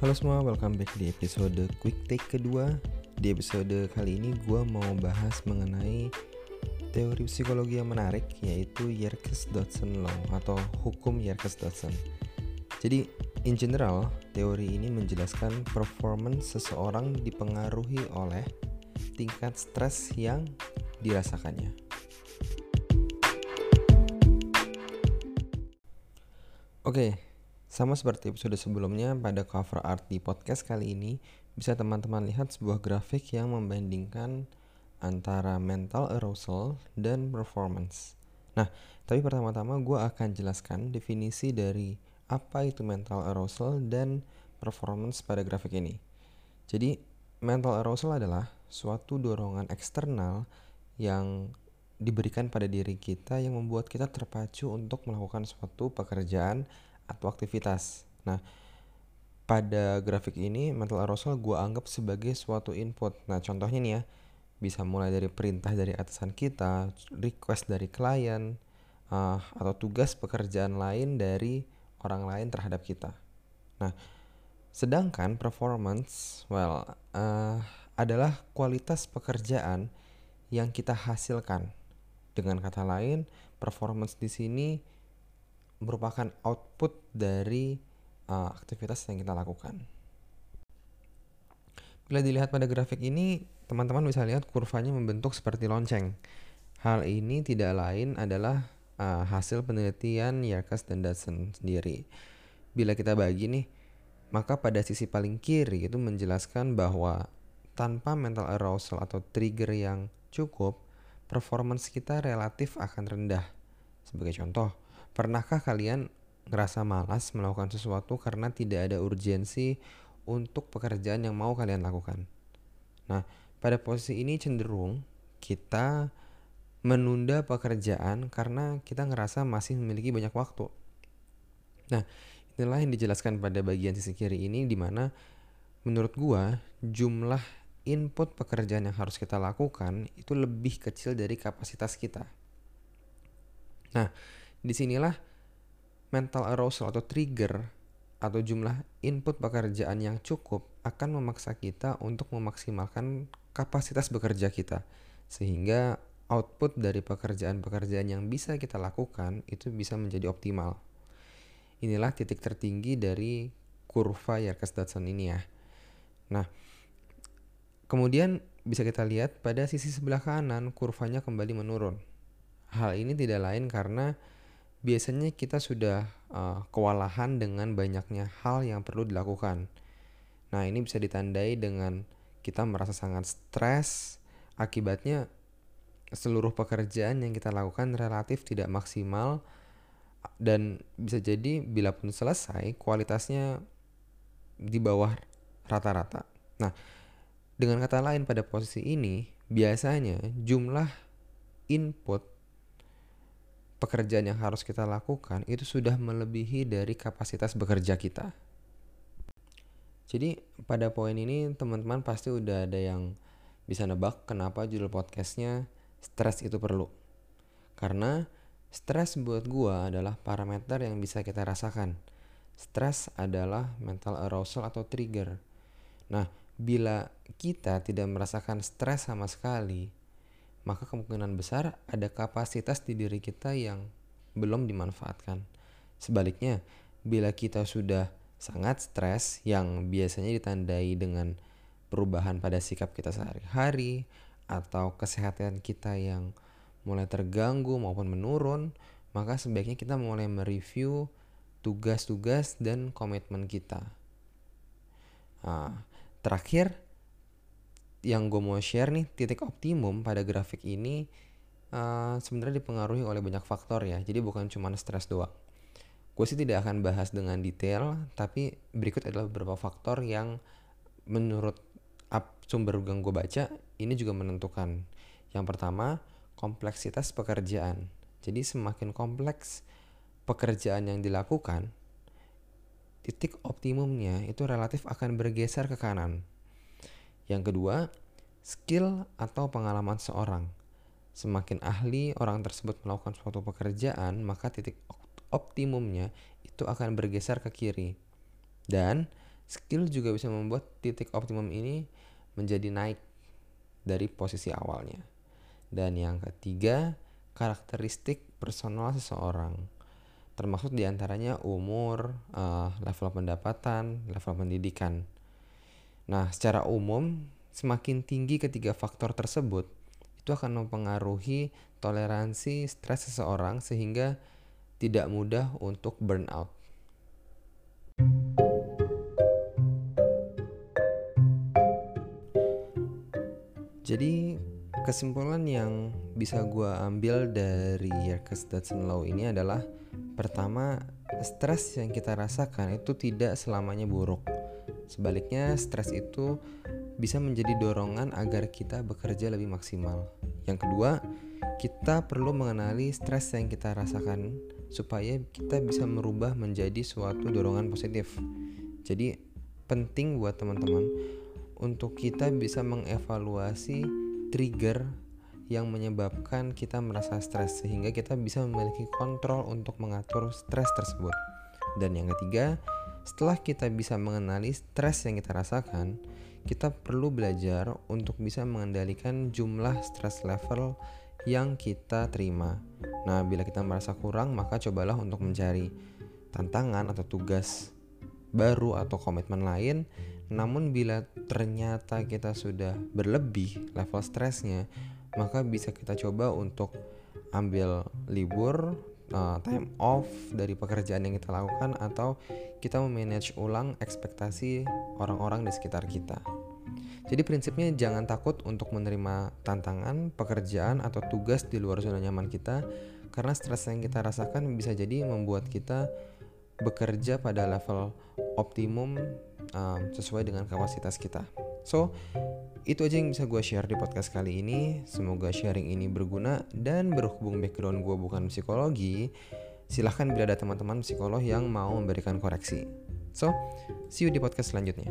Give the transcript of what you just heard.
Halo semua, welcome back di episode Quick Take kedua. Di episode kali ini gue mau bahas mengenai teori psikologi yang menarik yaitu Yerkes-Dodson Law atau hukum Yerkes-Dodson. Jadi, in general, teori ini menjelaskan performance seseorang dipengaruhi oleh tingkat stres yang dirasakannya. Oke, sama seperti episode sebelumnya, pada cover art di podcast kali ini bisa teman-teman lihat sebuah grafik yang membandingkan antara mental arousal dan performance. Nah, tapi pertama-tama gue akan jelaskan definisi dari apa itu mental arousal dan performance pada grafik ini. Jadi, mental arousal adalah suatu dorongan eksternal yang diberikan pada diri kita yang membuat kita terpacu untuk melakukan suatu pekerjaan atau aktivitas. Nah, pada grafik ini mental arousal gue anggap sebagai suatu input. Nah, contohnya nih ya, bisa mulai dari perintah dari atasan kita, request dari klien, uh, atau tugas pekerjaan lain dari orang lain terhadap kita. Nah, sedangkan performance, well, uh, adalah kualitas pekerjaan yang kita hasilkan. Dengan kata lain, performance di sini merupakan output dari uh, aktivitas yang kita lakukan. Bila dilihat pada grafik ini, teman-teman bisa lihat kurvanya membentuk seperti lonceng. Hal ini tidak lain adalah uh, hasil penelitian Yerkes dan Dodson sendiri. Bila kita bagi nih, maka pada sisi paling kiri itu menjelaskan bahwa tanpa mental arousal atau trigger yang cukup, performance kita relatif akan rendah. Sebagai contoh, Pernahkah kalian ngerasa malas melakukan sesuatu karena tidak ada urgensi untuk pekerjaan yang mau kalian lakukan? Nah, pada posisi ini cenderung kita menunda pekerjaan karena kita ngerasa masih memiliki banyak waktu. Nah, inilah yang dijelaskan pada bagian sisi kiri ini di mana menurut gua jumlah input pekerjaan yang harus kita lakukan itu lebih kecil dari kapasitas kita. Nah, Di sinilah mental arousal atau trigger atau jumlah input pekerjaan yang cukup akan memaksa kita untuk memaksimalkan kapasitas bekerja kita sehingga output dari pekerjaan-pekerjaan yang bisa kita lakukan itu bisa menjadi optimal. Inilah titik tertinggi dari kurva Yerkes-Dodson ini ya. Nah, kemudian bisa kita lihat pada sisi sebelah kanan kurvanya kembali menurun. Hal ini tidak lain karena biasanya kita sudah uh, kewalahan dengan banyaknya hal yang perlu dilakukan. Nah, ini bisa ditandai dengan kita merasa sangat stres, akibatnya seluruh pekerjaan yang kita lakukan relatif tidak maksimal dan bisa jadi bila pun selesai kualitasnya di bawah rata-rata. Nah, dengan kata lain pada posisi ini biasanya jumlah input pekerjaan yang harus kita lakukan itu sudah melebihi dari kapasitas bekerja kita. Jadi pada poin ini teman-teman pasti udah ada yang bisa nebak kenapa judul podcastnya stres itu perlu. Karena stres buat gua adalah parameter yang bisa kita rasakan. Stres adalah mental arousal atau trigger. Nah, bila kita tidak merasakan stres sama sekali, maka kemungkinan besar ada kapasitas di diri kita yang belum dimanfaatkan. Sebaliknya, bila kita sudah sangat stres yang biasanya ditandai dengan perubahan pada sikap kita sehari-hari atau kesehatan kita yang mulai terganggu maupun menurun, maka sebaiknya kita mulai mereview tugas-tugas dan komitmen kita. Nah, terakhir, yang gue mau share nih titik optimum pada grafik ini uh, sebenarnya dipengaruhi oleh banyak faktor ya. Jadi bukan cuma stres doang. Gue sih tidak akan bahas dengan detail tapi berikut adalah beberapa faktor yang menurut sumber yang gue baca ini juga menentukan. Yang pertama kompleksitas pekerjaan. Jadi semakin kompleks pekerjaan yang dilakukan titik optimumnya itu relatif akan bergeser ke kanan yang kedua, skill atau pengalaman seorang. Semakin ahli orang tersebut melakukan suatu pekerjaan, maka titik optimumnya itu akan bergeser ke kiri. Dan skill juga bisa membuat titik optimum ini menjadi naik dari posisi awalnya. Dan yang ketiga, karakteristik personal seseorang. Termasuk di antaranya umur, uh, level pendapatan, level pendidikan. Nah, secara umum, semakin tinggi ketiga faktor tersebut, itu akan mempengaruhi toleransi stres seseorang sehingga tidak mudah untuk burnout. Jadi kesimpulan yang bisa gue ambil dari Yerkes Dodson Law ini adalah pertama stres yang kita rasakan itu tidak selamanya buruk. Sebaliknya stres itu bisa menjadi dorongan agar kita bekerja lebih maksimal. Yang kedua, kita perlu mengenali stres yang kita rasakan supaya kita bisa merubah menjadi suatu dorongan positif. Jadi penting buat teman-teman untuk kita bisa mengevaluasi trigger yang menyebabkan kita merasa stres sehingga kita bisa memiliki kontrol untuk mengatur stres tersebut. Dan yang ketiga, setelah kita bisa mengenali stres yang kita rasakan, kita perlu belajar untuk bisa mengendalikan jumlah stres level yang kita terima. Nah, bila kita merasa kurang, maka cobalah untuk mencari tantangan atau tugas baru atau komitmen lain namun bila ternyata kita sudah berlebih level stresnya, maka bisa kita coba untuk ambil libur, uh, time off dari pekerjaan yang kita lakukan atau kita memanage ulang ekspektasi orang-orang di sekitar kita. Jadi prinsipnya jangan takut untuk menerima tantangan, pekerjaan atau tugas di luar zona nyaman kita karena stres yang kita rasakan bisa jadi membuat kita bekerja pada level optimum um, sesuai dengan kapasitas kita. So, itu aja yang bisa gue share di podcast kali ini. Semoga sharing ini berguna dan berhubung background gue bukan psikologi, silahkan bila ada teman-teman psikolog yang mau memberikan koreksi. So, see you di podcast selanjutnya.